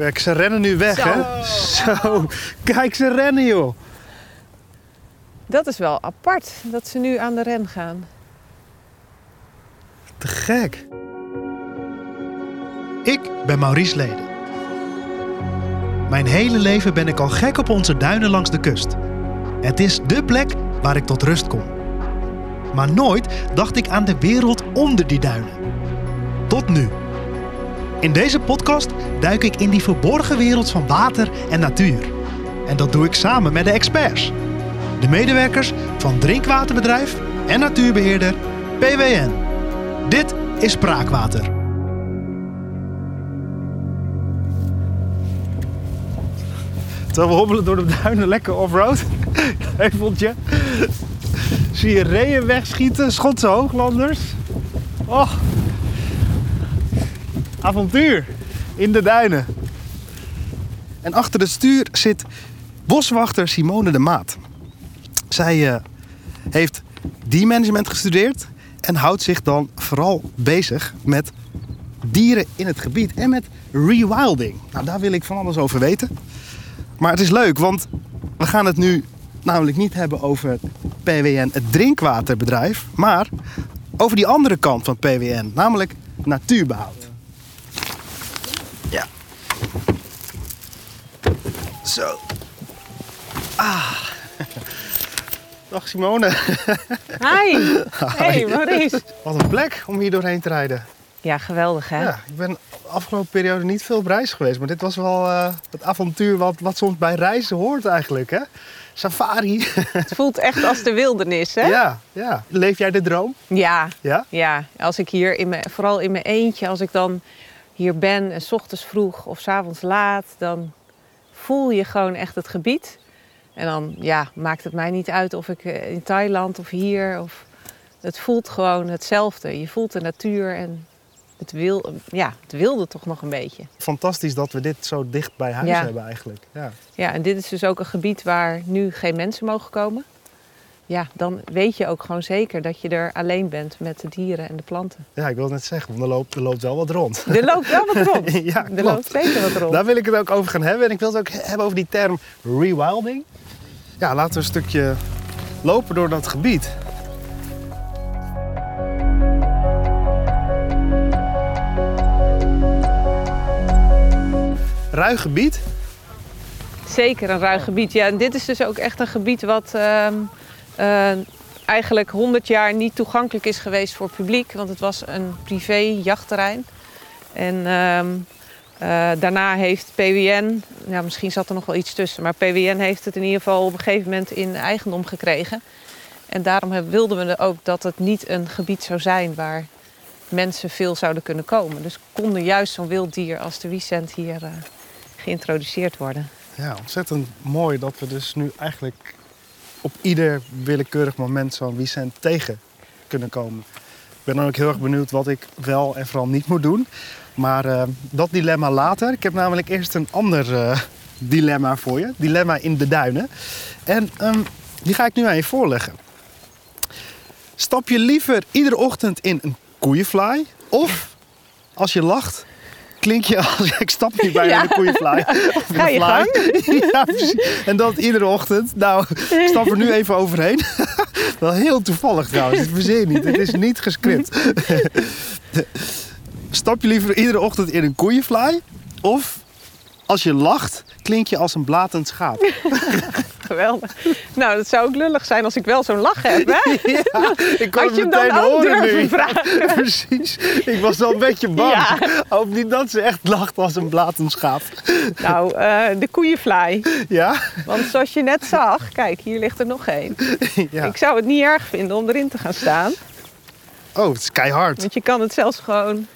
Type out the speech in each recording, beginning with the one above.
Kijk, ze rennen nu weg, Zo. hè? Zo, kijk, ze rennen, joh. Dat is wel apart dat ze nu aan de ren gaan. Te gek. Ik ben Maurice Leden. Mijn hele leven ben ik al gek op onze duinen langs de kust. Het is dé plek waar ik tot rust kom. Maar nooit dacht ik aan de wereld onder die duinen. Tot nu. In deze podcast duik ik in die verborgen wereld van water en natuur. En dat doe ik samen met de experts. De medewerkers van drinkwaterbedrijf en natuurbeheerder PWN. Dit is Spraakwater. Terwijl we hobbelen door de duinen lekker off-road. Heuveltje. Zie je reeën wegschieten, Schotse hooglanders. Oh. Avontuur in de duinen. En achter het stuur zit boswachter Simone de Maat. Zij eh, heeft diermanagement gestudeerd en houdt zich dan vooral bezig met dieren in het gebied en met rewilding. Nou, daar wil ik van alles over weten. Maar het is leuk, want we gaan het nu namelijk niet hebben over PWN, het drinkwaterbedrijf, maar over die andere kant van PWN, namelijk natuurbehoud. Ja. Zo. Ah. Dag Simone. Hi! Hey Maurice! Wat een plek om hier doorheen te rijden. Ja, geweldig hè? Ja, ik ben de afgelopen periode niet veel op reis geweest. Maar dit was wel eh, het avontuur wat, wat soms bij reizen hoort eigenlijk. Hè? Safari. Het voelt echt als de wildernis hè? ja, ja. Leef jij de droom? Ja, Ja? ja. Als ik hier, in mijn, vooral in mijn eentje, als ik dan hier ben en 's ochtends vroeg of 's avonds laat, dan voel je gewoon echt het gebied. En dan ja, maakt het mij niet uit of ik eh, in Thailand of hier. Of, het voelt gewoon hetzelfde. Je voelt de natuur en het, wil, ja, het wilde toch nog een beetje. Fantastisch dat we dit zo dicht bij huis Ja. hebben eigenlijk. Ja. Ja, en dit is dus ook een gebied waar nu geen mensen mogen komen. Ja, dan weet je ook gewoon zeker dat je er alleen bent met de dieren en de planten. ja, ik wil net zeggen, want er loopt, er loopt wel wat rond. Er loopt wel wat rond. Ja, er loopt zeker wat rond. Daar wil ik het ook over gaan hebben. En ik wil het ook hebben over die term rewilding. Ja, laten we een stukje lopen door dat gebied. Ruig gebied. Zeker een ruig gebied. Ja, en dit is dus ook echt een gebied wat ehm, eh, eigenlijk 100 jaar niet toegankelijk is geweest voor het publiek. Want het was een privé jachtterrein. En ehm, eh, daarna heeft PWN, ja, misschien zat er nog wel iets tussen, maar PWN heeft het in ieder geval op een gegeven moment in eigendom gekregen. En daarom wilden we ook dat het niet een gebied zou zijn waar mensen veel zouden kunnen komen. Dus konden juist zo'n wild dier als de wiesent hier eh, geïntroduceerd worden. Ja, ontzettend mooi dat we dus nu eigenlijk op ieder willekeurig moment zo'n Vicent tegen kunnen komen. Ik ben dan ook heel erg benieuwd wat ik wel en vooral niet moet doen. Maar eh, dat dilemma later. Ik heb namelijk eerst een ander eh, dilemma voor je. Dilemma in de duinen. En ehm, die ga ik nu aan je voorleggen. Stap je liever iedere ochtend in een koeienfly? Of als je lacht, klink je als... Ik stap niet bij Ja. een koeienfly. Ga een je fly. ja, precies. En dat iedere ochtend. Nou, ik stap er nu even overheen. Wel heel toevallig trouwens. Dit verzin niet. Het is niet gescript. Stap je liever iedere ochtend in een koeienfly? Of als je lacht, klink je als een blatend schaap. Geweldig. Nou, dat zou ook lullig zijn als ik wel zo'n lach heb, hè? Ja, ik kon Had je het hem meteen dan ook durven nu. vragen? Precies. Ik was wel een beetje bang. Ja. Niet dat ze echt lacht als een blatend schaap. Nou, eh, de koeienfly. Ja? Want zoals je net zag, kijk, hier ligt er nog één. ja. Ik zou het niet erg vinden om erin te gaan staan. Oh, het is keihard. Want je kan het zelfs gewoon,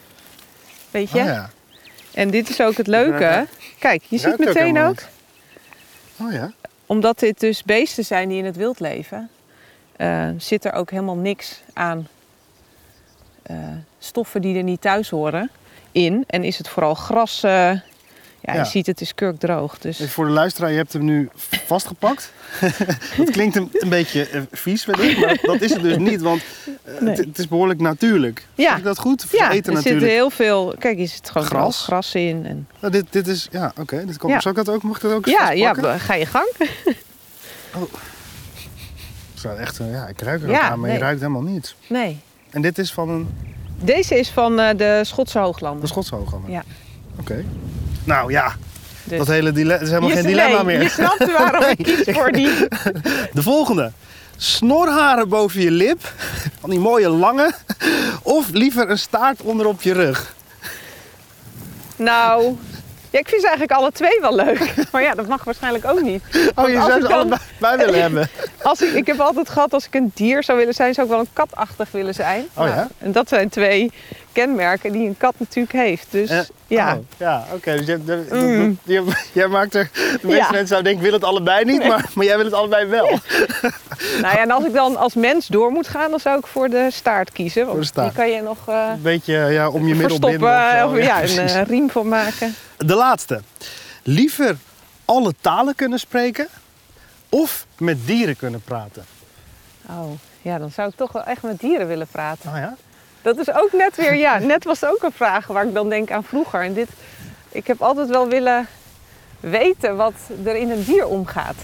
weet je. Oh, ja. En dit is ook het leuke. Kijk, je ziet meteen ook, oh ja. Omdat dit dus beesten zijn die in het wild leven, eh, zit er ook helemaal niks aan eh, stoffen die er niet thuis horen in. En is het vooral gras, Ja, Ja. je ziet het is kurkdroog. Dus Even voor de luisteraar, je hebt hem nu vastgepakt. dat klinkt een, een beetje eh, vies wellicht, maar dat is het dus niet, want eh, Nee. het, is behoorlijk natuurlijk. Ja. Zeg ik dat goed? Ja, eten er zit natuurlijk. heel veel. Kijk, hier zit gewoon Gras. gras, in. En, Nou, dit, dit is, ja, oké. dit kan. Ja. Zal ik dat ook, mag ik dat ook ja, ja, vastpakken? ga je gang. Zo, echt, eh, ja, ik ruik er Ja, ook aan, maar je ruikt helemaal niets. Nee. En dit is van een, Deze is van de Schotse de Hooglanden. Schotse hooghammer? Ja. Oké. Nou ja, Dus- dat hele dilemma is helemaal Je- geen dilemma nee, meer. Je snapt waarom ik kies voor die. De volgende. Snorharen boven je lip. Van die mooie lange. Of liever een staart onder op je rug. Nou, ja, ik vind ze eigenlijk alle twee wel leuk. Maar ja, dat mag waarschijnlijk ook niet. Oh, je zou ze dan- allebei bij willen hebben. Als ik, ik heb altijd gehad, als ik een dier zou willen zijn, zou ik wel een katachtig willen zijn. Oh ja? Nou, en dat zijn twee kenmerken die een kat natuurlijk heeft. Dus Eh, ja, Oh, ja, oké. Dus Mm. je- jij maakt er... De meeste Ja. mensen zouden denken, ik wil het allebei niet. Maar, maar jij wil het allebei wel. nou ja, en als ik dan als mens door moet gaan, dan zou ik voor de staart kiezen. Want de staart. die kan je nog eh, Een beetje ja, om je middel binden. of zo. of ja, een eh, riem van maken. De laatste. Liever alle talen kunnen spreken. Of met dieren kunnen praten. Oh, ja, dan zou ik toch wel echt met dieren willen praten. Oh ja? Dat is ook net weer, ja, net was ook een vraag waar ik dan denk aan vroeger. En dit, ik heb altijd wel willen weten wat er in een dier omgaat.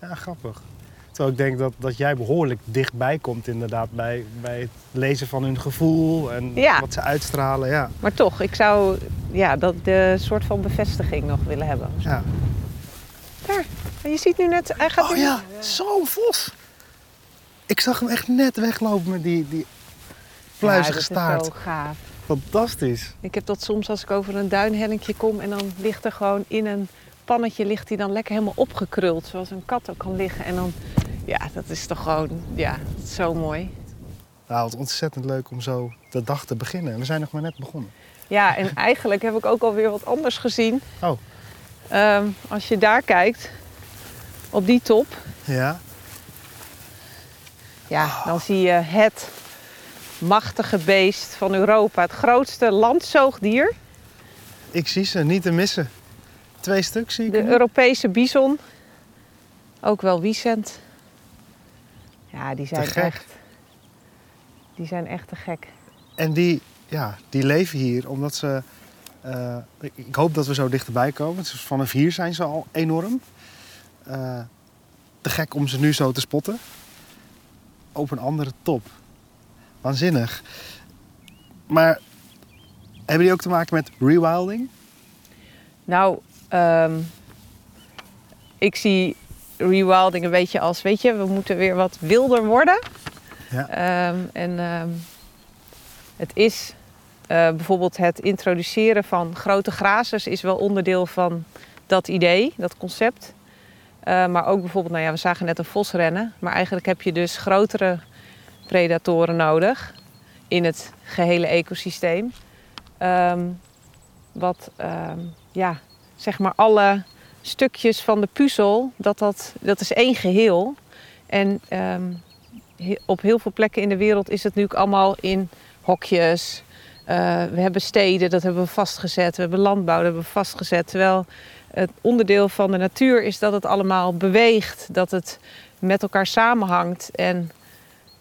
Ja, grappig. Ik denk dat, dat jij behoorlijk dichtbij komt inderdaad bij, bij het lezen van hun gevoel en Ja. wat ze uitstralen. Ja. Maar toch, ik zou ja, dat de soort van bevestiging nog willen hebben. ja. Daar, je ziet nu net, hij gaat Oh ja, zo'n vos. Ik zag hem echt net weglopen met die, die pluizige ja, staart. zo gaaf. Fantastisch. Ik heb dat soms als ik over een duinhellinkje kom en dan ligt er gewoon in een pannetje ligt hij dan lekker helemaal opgekruld, zoals een kat ook kan liggen. En dan, ja, dat is toch gewoon, ja, is zo mooi. Nou, wat ontzettend leuk om zo de dag te beginnen. We zijn nog maar net begonnen. Ja, en eigenlijk heb ik ook alweer wat anders gezien. Oh. Ehm, als je daar kijkt, op die top, Ja. ja, dan zie je het machtige beest van Europa. Het grootste landzoogdier, Ik zie ze niet te missen. Twee stuk zie ik. de nu. Europese bison. Ook wel wiesent. Ja, die zijn echt... Die zijn echt te gek. En die, ja, die leven hier omdat ze... eh, ik, hoop dat we zo dichterbij komen. Dus vanaf hier zijn ze al enorm. Eh, te gek om ze nu zo te spotten. Op een andere top. Waanzinnig. Maar hebben die ook te maken met rewilding? Nou, ehm, ik zie rewilding een beetje als, weet je, we moeten weer wat wilder worden. Ja. Ehm, en ehm, het is eh, bijvoorbeeld het introduceren van grote grazers is wel onderdeel van dat idee, dat concept. Eh, maar ook bijvoorbeeld, nou ja, we zagen net een vos rennen. Maar eigenlijk heb je dus grotere predatoren nodig in het gehele ecosysteem. Ehm, wat, ja, zeg maar alle stukjes van de puzzel, dat, dat, dat is één geheel. En ehm, op heel veel plekken in de wereld is het nu ook allemaal in hokjes. Eh, we hebben steden, dat hebben we vastgezet. We hebben landbouw, dat hebben we vastgezet. Terwijl het onderdeel van de natuur is dat het allemaal beweegt. Dat het met elkaar samenhangt. En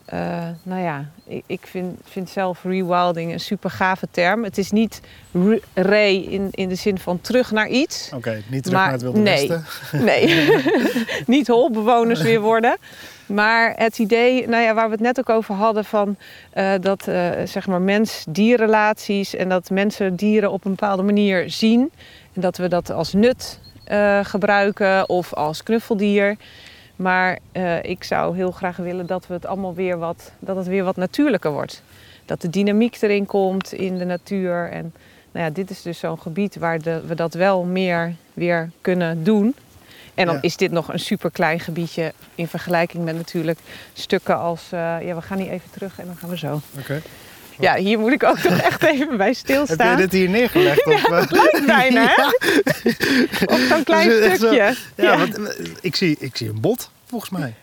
eh, nou ja, ik, ik vind, vind zelf rewilding een super gave term. Het is niet re, re in, in de zin van terug naar iets. Oké, niet terug Maar naar het Wilde nee. Westen. Nee, niet holbewoners weer worden. Maar het idee, nou ja, waar we het net ook over hadden, van eh, dat eh, zeg maar mens-dierrelaties en dat mensen dieren op een bepaalde manier zien. En dat we dat als nut gebruiken of als knuffeldier. Maar eh, ik zou heel graag willen dat we het allemaal weer wat, dat het weer wat natuurlijker wordt. Dat de dynamiek erin komt in de natuur. En nou ja, dit is dus zo'n gebied waar de, we dat wel meer weer kunnen doen. En dan Ja. is dit nog een super klein gebiedje in vergelijking met natuurlijk stukken als. eh, ja, we gaan hier even terug en dan gaan we zo. Oké. Ja, hier moet ik ook toch echt even bij Heb stilstaan. je dit hier neergelegd? Ja, dat lijkt bijna, hè? Op zo'n klein Dus zo- stukje. Ja, want eh, ik, zie, ik zie een bot, volgens mij.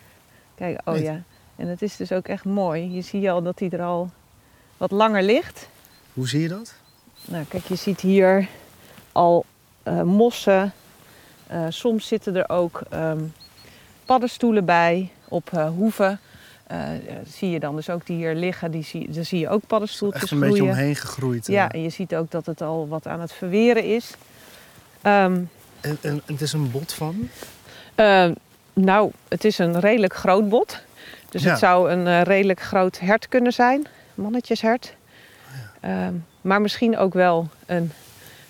Kijk, oh ja. En het is dus ook echt mooi. Je ziet al dat hij er al wat langer ligt. Hoe zie je dat? Nou, kijk, je ziet hier al eh, mossen. Eh, soms zitten er ook ehm, paddenstoelen bij op eh, hoeven. Eh, zie je dan dus ook die hier liggen, die zie, daar zie je ook paddenstoeltjes Echt een groeien. beetje omheen gegroeid. eh. Ja, en je ziet ook dat het al wat aan het verweren is. Ehm, En, en het is een bot van? eh, nou, het is een redelijk groot bot. Dus Ja. het zou een eh, redelijk groot hert kunnen zijn, mannetjeshert. Ehm, maar misschien ook wel een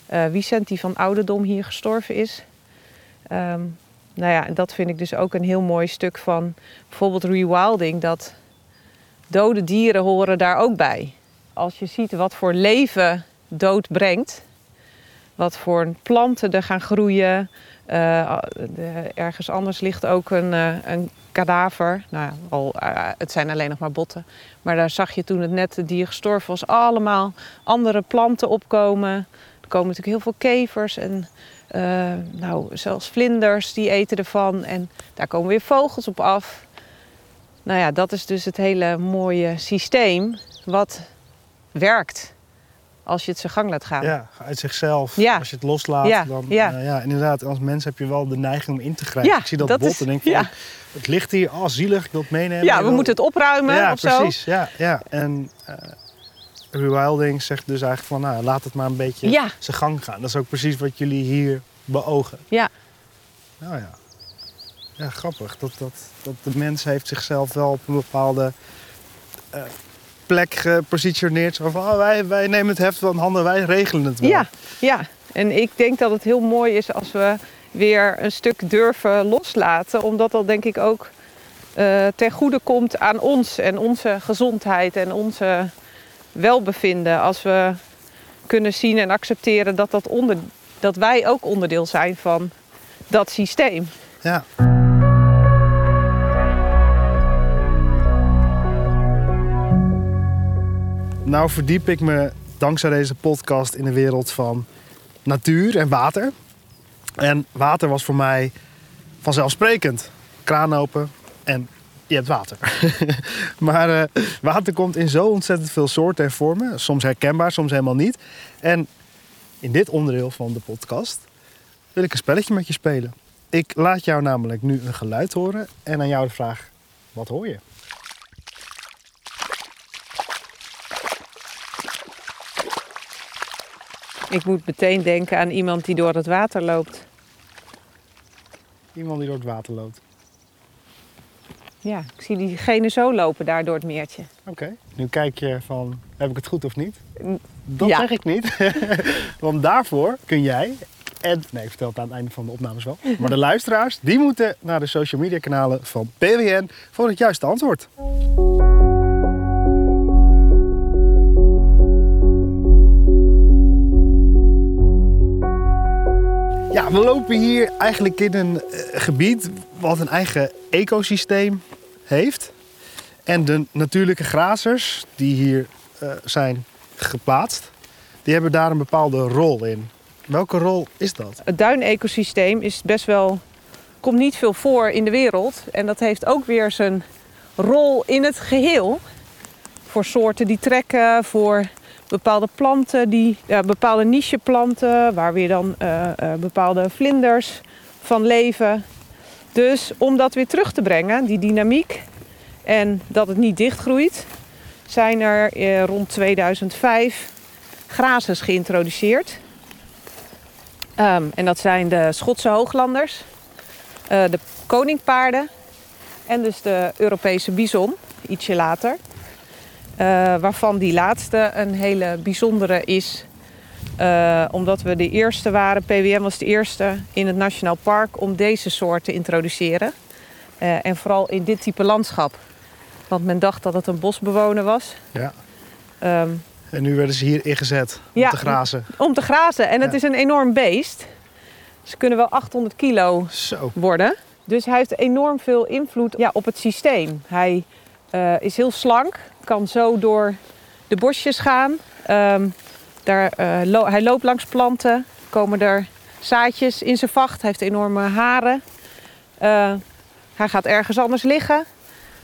eh Wiesent die van ouderdom hier gestorven is. Ehm, nou ja, en dat vind ik dus ook een heel mooi stuk van bijvoorbeeld rewilding. Dat dode dieren horen daar ook bij. Als je ziet wat voor leven dood brengt. Wat voor planten er gaan groeien. eh, de- ergens anders ligt ook een, eh, een kadaver. Nou, al, eh, het zijn alleen nog maar botten. Maar daar zag je toen het net het dier gestorven was, allemaal andere planten opkomen. Er komen natuurlijk heel veel kevers en eh, nou, zelfs vlinders die eten ervan. En daar komen weer vogels op af. Nou ja, dat is dus het hele mooie systeem wat werkt als je het zijn gang laat gaan. Ja, uit zichzelf. Ja. Als je het loslaat, Ja, dan... ja. eh, ja, inderdaad, als mens heb je wel de neiging om in te grijpen. Ja, ik zie dat, dat bot is- en denk van, ja. het ligt hier, oh zielig, ik wil het meenemen. Ja, we moeten het opruimen Ja, of zo. precies. Ja, ja. En eh, rewilding zegt dus eigenlijk van, nou, laat het maar een beetje Ja. zijn gang gaan. Dat is ook precies wat jullie hier beogen. Ja. Nou ja. Ja, grappig. Dat, dat, dat de mens heeft zichzelf wel op een bepaalde eh, plek gepositioneerd. Zo van, oh, wij, wij nemen het heft in handen, wij regelen het wel. Ja, ja. En ik denk dat het heel mooi is als we weer een stuk durven loslaten. Omdat dat denk ik ook eh, ten goede komt aan ons en onze gezondheid en onze welbevinden. Als we kunnen zien en accepteren dat, dat, onder, dat wij ook onderdeel zijn van dat systeem. Ja. Nou verdiep ik me dankzij deze podcast in de wereld van natuur en water. En water was voor mij vanzelfsprekend. Kraan open en je hebt water. maar eh, water komt in zo ontzettend veel soorten en vormen. Soms herkenbaar, soms helemaal niet. En in dit onderdeel van de podcast wil ik een spelletje met je spelen. Ik laat jou namelijk nu een geluid horen en aan jou de vraag: wat hoor je? Ik moet meteen denken aan iemand die door het water loopt. Iemand die door het water loopt. Ja, ik zie diegene zo lopen daar door het meertje. Oké. Nu kijk je van: heb ik het goed of niet? Dat ja. zeg ik niet. Want daarvoor kun jij. En, nee, ik vertel het aan het einde van de opnames wel. Maar de luisteraars, die moeten naar de social media kanalen van PWN voor het juiste antwoord. Ja, we lopen hier eigenlijk in een eh, gebied wat een eigen ecosysteem heeft. En de natuurlijke grazers die hier eh, zijn geplaatst, die hebben daar een bepaalde rol in. Welke rol is dat? Het duinecosysteem is best wel, komt niet veel voor in de wereld. En dat heeft ook weer zijn rol in het geheel. Voor soorten die trekken, voor bepaalde planten, die, ja, bepaalde nicheplanten, waar weer dan eh, eh, bepaalde vlinders van leven. Dus om dat weer terug te brengen, die dynamiek, en dat het niet dichtgroeit, zijn er eh, rond 2005 grazers geïntroduceerd. Ehm, en dat zijn de Schotse hooglanders, eh, de koningpaarden en dus de Europese bison, ietsje later. Eh, waarvan die laatste een hele bijzondere is, eh, omdat we de eerste waren. PWM was de eerste in het Nationaal Park om deze soort te introduceren. Eh, en vooral in dit type landschap. Want men dacht dat het een bosbewoner was. Ja. Ehm, En nu werden ze hier ingezet om Ja. te grazen. om te grazen. En het is een enorm beest. Ze kunnen wel 800 kilo Zo. worden. Dus hij heeft enorm veel invloed ja, op het systeem. Hij eh, is heel slank, kan zo door de bosjes gaan. Ehm, daar, eh, lo- hij loopt langs planten, komen er zaadjes in zijn vacht. Hij heeft enorme haren. Eh, hij gaat ergens anders liggen.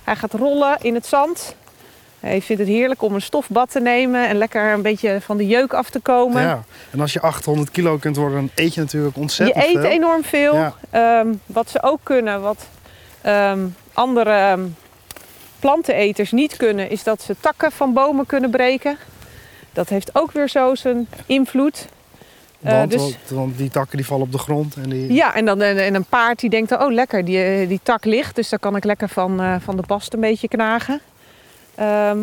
Hij gaat rollen in het zand. Hij vindt het heerlijk om een stofbad te nemen en lekker een beetje van de jeuk af te komen. Ja. En als je 800 kilo kunt worden, dan eet je natuurlijk Je ontzettend eet veel. enorm veel. Ja. Ehm, wat ze ook kunnen, wat ehm, andere ehm, planteneters niet kunnen, is dat ze takken van bomen kunnen breken. Dat heeft ook weer zo zijn invloed. Eh, Want, dus- want, die takken die vallen op de grond en die... Ja, en dan en, en een paard die denkt, oh lekker, die, eh, die tak ligt, dus daar kan ik lekker van, eh, van de bast een beetje knagen. Ehm,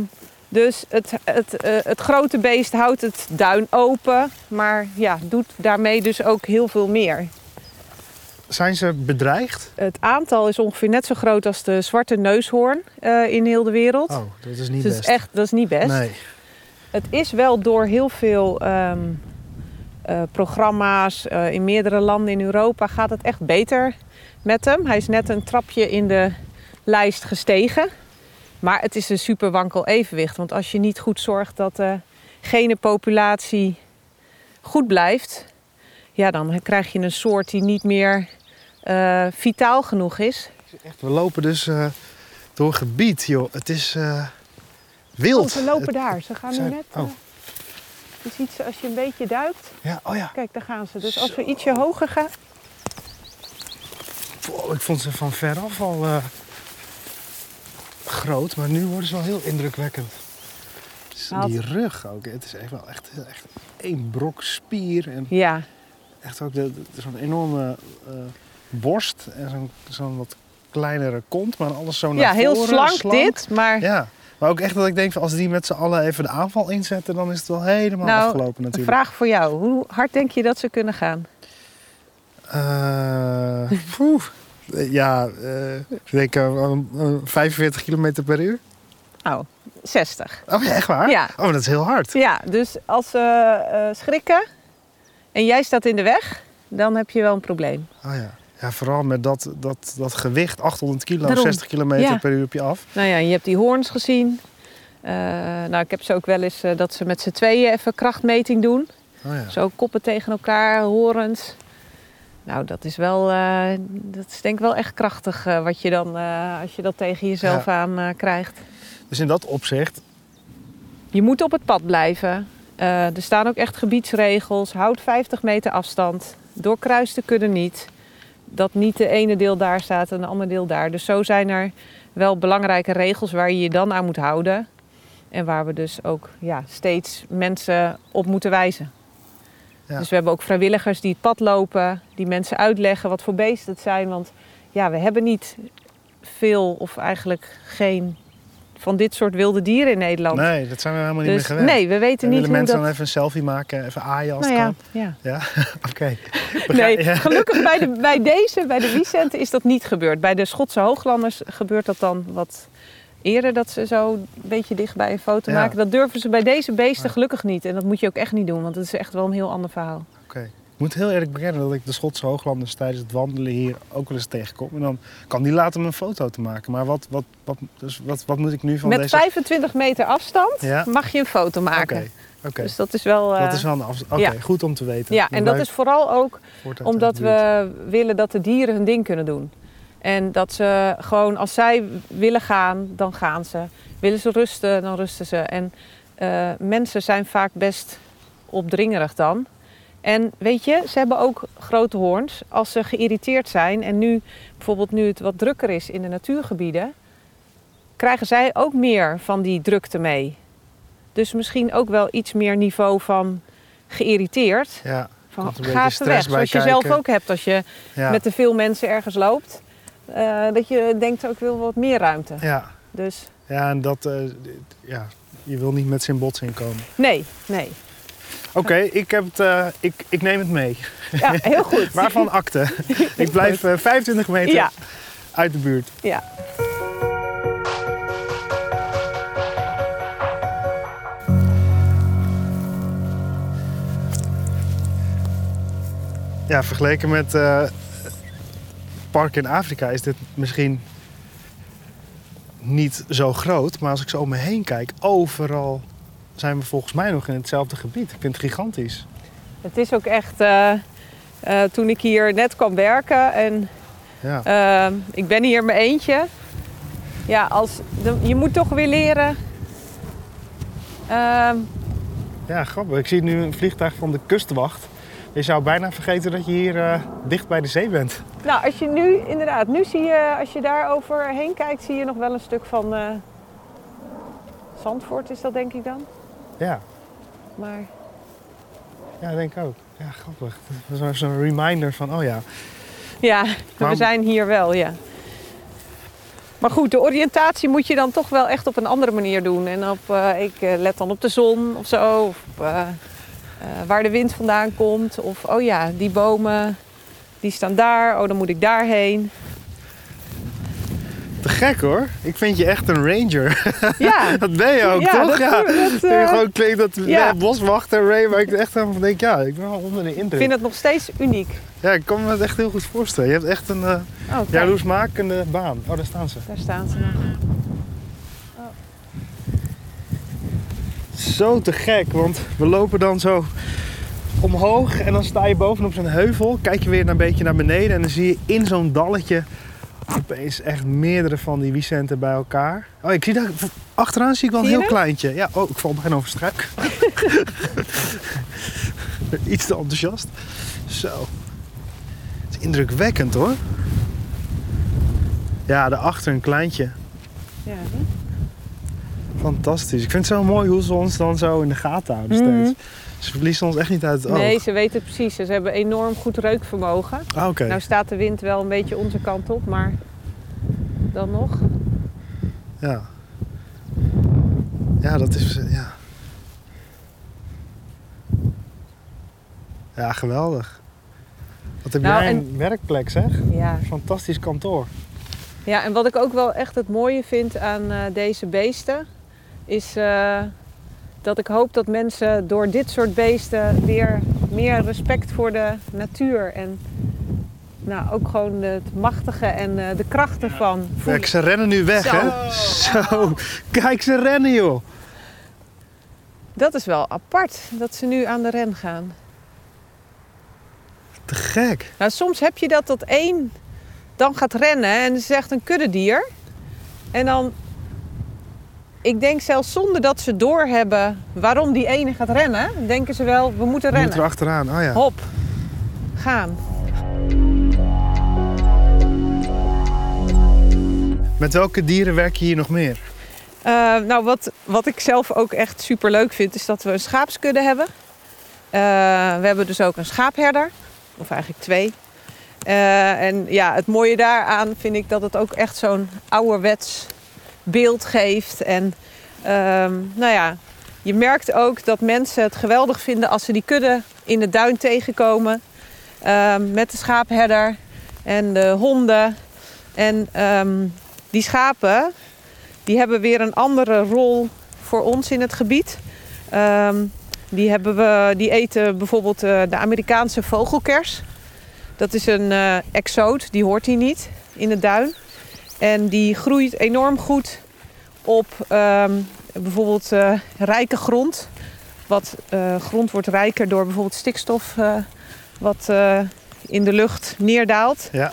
dus het, het, eh, het grote beest houdt het duin open, maar ja, doet daarmee dus ook heel veel meer. Zijn ze bedreigd? Het aantal is ongeveer net zo groot als de zwarte neushoorn eh, in heel de wereld. Oh, dat is niet dus best. echt, dat is niet best. Nee. Het is wel door heel veel ehm, eh, programma's eh, in meerdere landen in Europa gaat het echt beter met hem. Hij is net een trapje in de lijst gestegen. Maar het is een super wankel evenwicht. Want als je niet goed zorgt dat de genenpopulatie goed blijft, ja, dan krijg je een soort die niet meer eh, vitaal genoeg is. We lopen dus eh, door gebied, joh. Het is eh, wild. Oh, ze lopen daar. Ze gaan nu net. oh. eh, je ziet ze als je een beetje duikt. Ja, oh ja. Kijk, daar gaan ze. Dus als we ietsje hoger gaan. Wow, ik vond ze van veraf al eh, groot, maar nu worden ze wel heel indrukwekkend. Dus Die rug ook. Het is echt wel echt, echt één brok spier. En Ja, echt ook zo'n enorme eh, borst en zo'n wat kleinere kont, maar alles zo naar ja heel voren. slank, dit. Maar Ja, maar ook echt dat ik denk, van, als die met z'n allen even de aanval inzetten, dan is het wel helemaal Nou, afgelopen een natuurlijk. vraag voor jou. Hoe hard denk je dat ze kunnen gaan? Eh. Eh, ja, eh, ik denk eh, een- een 45 km per uur. Oh, 60. Oh ja, echt waar? Ja. Oh, dat is heel hard. Ja, dus als ze eh, schrikken en jij staat in de weg, dan heb je wel een probleem. Oh ja. Ja, vooral met dat, dat, dat gewicht, 800 kilo, Daarom. 60 km Ja. per uur op je af. Nou ja, je hebt die hoorns gezien. Eh, nou, ik heb ze ook wel eens eh, dat ze met z'n tweeën even krachtmeting doen. Oh ja. Zo koppen tegen elkaar, horens. Nou, dat is wel, eh, dat is denk ik wel echt krachtig wat je dan, als je dat tegen jezelf aan krijgt. Dus in dat opzicht, Je moet op het pad blijven. Er staan ook echt gebiedsregels. Houd 50 meter afstand. Doorkruisten kunnen niet. Dat niet de ene deel daar staat en de andere deel daar. Dus zo zijn er wel belangrijke regels waar je je dan aan moet houden. En waar we dus ook ja, steeds mensen op moeten wijzen. Ja. Dus we hebben ook vrijwilligers die het pad lopen, die mensen uitleggen wat voor beesten het zijn. Want ja, we hebben niet veel of eigenlijk geen van dit soort wilde dieren in Nederland. nee, dat zijn we helemaal niet Dus meer gewend. nee, we weten en niet hoe mensen dat... dan even een selfie maken, even aaien als nou het ja, kan? ja. Ja, oké. Nee, ja. gelukkig bij, de, bij deze, bij de Wiesenten, is dat niet gebeurd. Bij de Schotse hooglanders gebeurt dat dan wat eerder, dat ze zo een beetje dichtbij een foto maken. Dat durven ze bij deze beesten gelukkig niet. En dat moet je ook echt niet doen, want het is echt wel een heel ander verhaal. Oké. Moet heel eerlijk bekennen dat ik de Schotse hooglanders tijdens het wandelen hier ook wel eens tegenkom. En dan kan die laten om een foto te maken. Maar wat, wat, wat, dus wat, wat moet ik nu van Met deze... 25 meter afstand Ja. mag je een foto maken. Oké, oké. Dus dat is wel... eh, Dat is wel een afstand. Oké, ja. goed om te weten. ja, en dat is vooral ook Omdat buurt. we willen dat de dieren hun ding kunnen doen. En dat ze gewoon, als zij willen gaan, dan gaan ze. Willen ze rusten, dan rusten ze. En eh, mensen zijn vaak best opdringerig dan. En weet je, ze hebben ook grote hoorns. Als ze geïrriteerd zijn en nu, bijvoorbeeld nu het wat drukker is in de natuurgebieden, krijgen zij ook meer van die drukte mee. Dus misschien ook wel iets meer niveau van geïrriteerd. Ja, Van, ga even stress weg, zoals je zelf ook hebt als je ja, met te veel mensen ergens loopt. eh, dat je denkt, ook wil wat meer ruimte. ja. Dus ja, en dat... eh, ja, je wil niet met z'n botsing komen. nee, nee. Oké, ik, heb het, eh, ik, ik neem het mee. Ja, heel goed. Waarvan akte? ik blijf eh, 25 meter Ja, uit de buurt. ja. Ja, vergeleken met eh parken in Afrika is dit misschien niet zo groot. Maar als ik zo om me heen kijk, overal zijn we volgens mij nog in hetzelfde gebied. Ik vind het gigantisch. Het is ook echt, eh, eh, toen ik hier net kwam werken en Ja, eh, ik ben hier mijn eentje. Ja, als, de- je moet toch weer leren Ehm, Ja, grappig. Ik zie nu een vliegtuig van de kustwacht. Je zou bijna vergeten dat je hier eh, dicht bij de zee bent. nou, als je nu, inderdaad, nu zie je, als je daar overheen kijkt, zie je nog wel een stuk van eh, Zandvoort is dat denk ik dan. Ja, Maar ja denk ik ook. Ja, grappig. Dat is zo'n reminder van, oh ja. ja, we zijn hier wel, ja. Maar goed, de oriëntatie moet je dan toch wel echt op een andere manier doen. En op, eh, ik eh, let dan op de zon of zo. Of op, eh, waar de wind vandaan komt. Of, oh ja, die bomen, die staan daar. Oh, dan moet ik daarheen. Te gek hoor. Ik vind je echt een ranger. Ja, dat ben je ook, Ja, toch? dat- ja. dat, je eh, gewoon klinkt dat ja. ja. boswachter, Ray, maar ik echt aan denk, ja, ik ben wel onder de ik indruk. vind het nog steeds uniek. Ja, ik kan me het echt heel goed voorstellen. Je hebt echt een eh Oh, kijk, jaloersmakende baan. Oh, daar staan ze. daar staan ze nog. Zo te gek, want we lopen dan zo omhoog en dan sta je bovenop zo'n heuvel. Kijk je weer een beetje naar beneden en dan zie je in zo'n dalletje opeens echt meerdere van die Vicenten bij elkaar. Oh, ik zie daar achteraan zie ik wel een heel kleintje. Ja, oh, ik val bijna over struik. Iets te enthousiast. Zo. Het is indrukwekkend hoor. Ja, daarachter een kleintje. Ja, Fantastisch. Ik vind het zo mooi hoe ze ons dan zo in de gaten houden Mhm. steeds. Ze verliezen ons echt niet uit het oog. Nee, ze weten het precies. Ze hebben enorm goed reukvermogen. Ah. Nou staat de wind wel een beetje onze kant op, maar dan nog. Ja. Ja, dat is... Ja. Ja, geweldig. Wat heb Nou, jij en- een werkplek, zeg. Ja. Fantastisch kantoor. ja, en wat ik ook wel echt het mooie vind aan eh, deze beesten, is eh, dat ik hoop dat mensen door dit soort beesten weer meer respect voor de natuur en nou, ook gewoon het machtige en eh, de krachten van voelen. Kijk, ze rennen nu weg, Zo. hè? Zo. Kijk, ze rennen, joh. Dat is wel apart dat ze nu aan de ren gaan. Te gek. Nou, soms heb je dat dat één dan gaat rennen en is echt een kuddedier. En dan, ik denk zelfs zonder dat ze doorhebben waarom die ene gaat rennen, denken ze wel, we moeten We rennen. moeten er achteraan. Oh ja. Hop, gaan. Met welke dieren werk je hier nog meer? Eh, nou, wat, wat ik zelf ook echt super leuk vind, is dat we een schaapskudde hebben. Eh, we hebben dus ook een schaapherder, of eigenlijk twee. Eh, en ja, het mooie daaraan vind ik dat het ook echt zo'n ouderwets beeld geeft. En ehm, nou ja, je merkt ook dat mensen het geweldig vinden als ze die kudde in de duin tegenkomen. Ehm, met de schaapherder en de honden. En ehm, die schapen, die hebben weer een andere rol voor ons in het gebied. Die, hebben we, die eten bijvoorbeeld eh, de Amerikaanse vogelkers. Dat is een eh exoot, die hoort hier niet in de duin. En die groeit enorm goed op ehm, bijvoorbeeld eh, rijke grond. Wat eh, grond wordt rijker door bijvoorbeeld stikstof eh, wat in de lucht neerdaalt. Ja.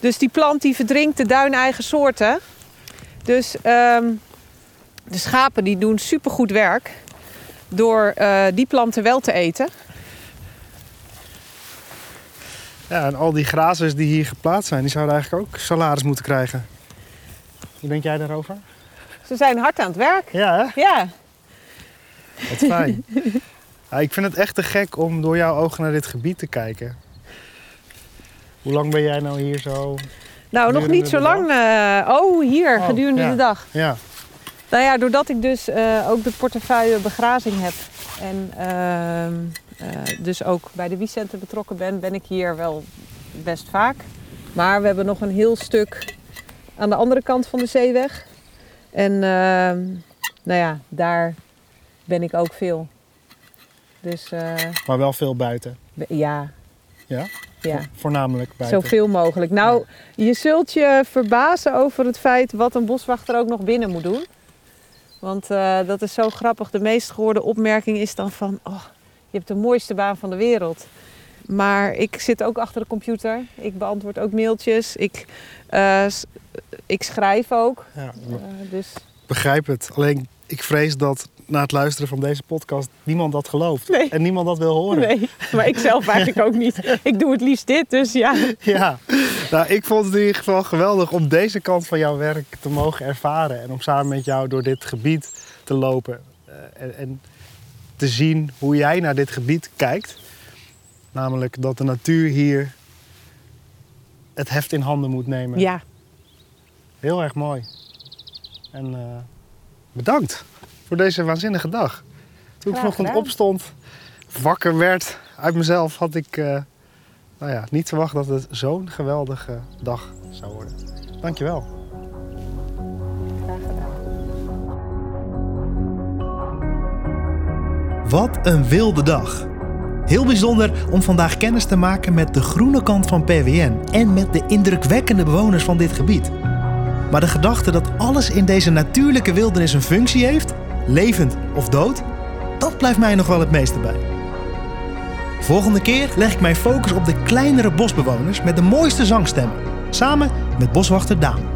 Dus die plant die verdrinkt de duineigen soorten. Dus ehm, de schapen die doen supergoed werk door die planten wel te eten. Ja, en al die grazers die hier geplaatst zijn, die zouden eigenlijk ook salaris moeten krijgen. Hoe denk jij daarover? Ze zijn hard aan het werk. Ja, hè? Ja, Wat fijn. ja, ik vind het echt te gek om door jouw ogen naar dit gebied te kijken. Hoe lang ben jij nou hier zo? nou nog niet zo lang. eh, oh, hier, Oh, gedurende ja. de dag. Ja, Nou ja, doordat ik dus eh, ook de portefeuille begrazing heb en ehm, eh, dus ook bij de wiescenten betrokken ben, ben ik hier wel best vaak. Maar we hebben nog een heel stuk aan de andere kant van de zeeweg. En ehm, nou ja, daar ben ik ook veel. Dus eh, maar wel veel buiten. ja, Ja? ja. Vo- Voornamelijk buiten. Zoveel mogelijk. Nou, je zult je verbazen over het feit wat een boswachter ook nog binnen moet doen. Want eh, dat is zo grappig. De meest gehoorde opmerking is dan van... Oh, je hebt de mooiste baan van de wereld. Maar ik zit ook achter de computer. Ik beantwoord ook mailtjes. Ik, eh, ik schrijf ook. Ja, Eh, dus begrijp het. Alleen ik vrees dat na het luisteren van deze podcast niemand dat gelooft. Nee. En niemand dat wil horen. Nee, maar ik zelf eigenlijk ook niet. Ik doe het liefst dit, dus ja. Ja, nou, ik vond het in ieder geval geweldig om deze kant van jouw werk te mogen ervaren. En om samen met jou door dit gebied te lopen. eh, en, en te zien hoe jij naar dit gebied kijkt. Namelijk dat de natuur hier het heft in handen moet nemen. Ja, Heel erg mooi. En eh, bedankt voor deze waanzinnige dag. Toen ik vanochtend opstond, wakker werd uit mezelf, had ik eh, nou ja, niet verwacht dat het zo'n geweldige dag zou worden. Dankjewel. graag gedaan. Wat een wilde dag. Heel bijzonder om vandaag kennis te maken met de groene kant van PWN en met de indrukwekkende bewoners van dit gebied. Maar de gedachte dat alles in deze natuurlijke wildernis een functie heeft, levend of dood, dat blijft mij nog wel het meeste bij. Volgende keer leg ik mijn focus op de kleinere bosbewoners met de mooiste zangstemmen, samen met boswachter Daan.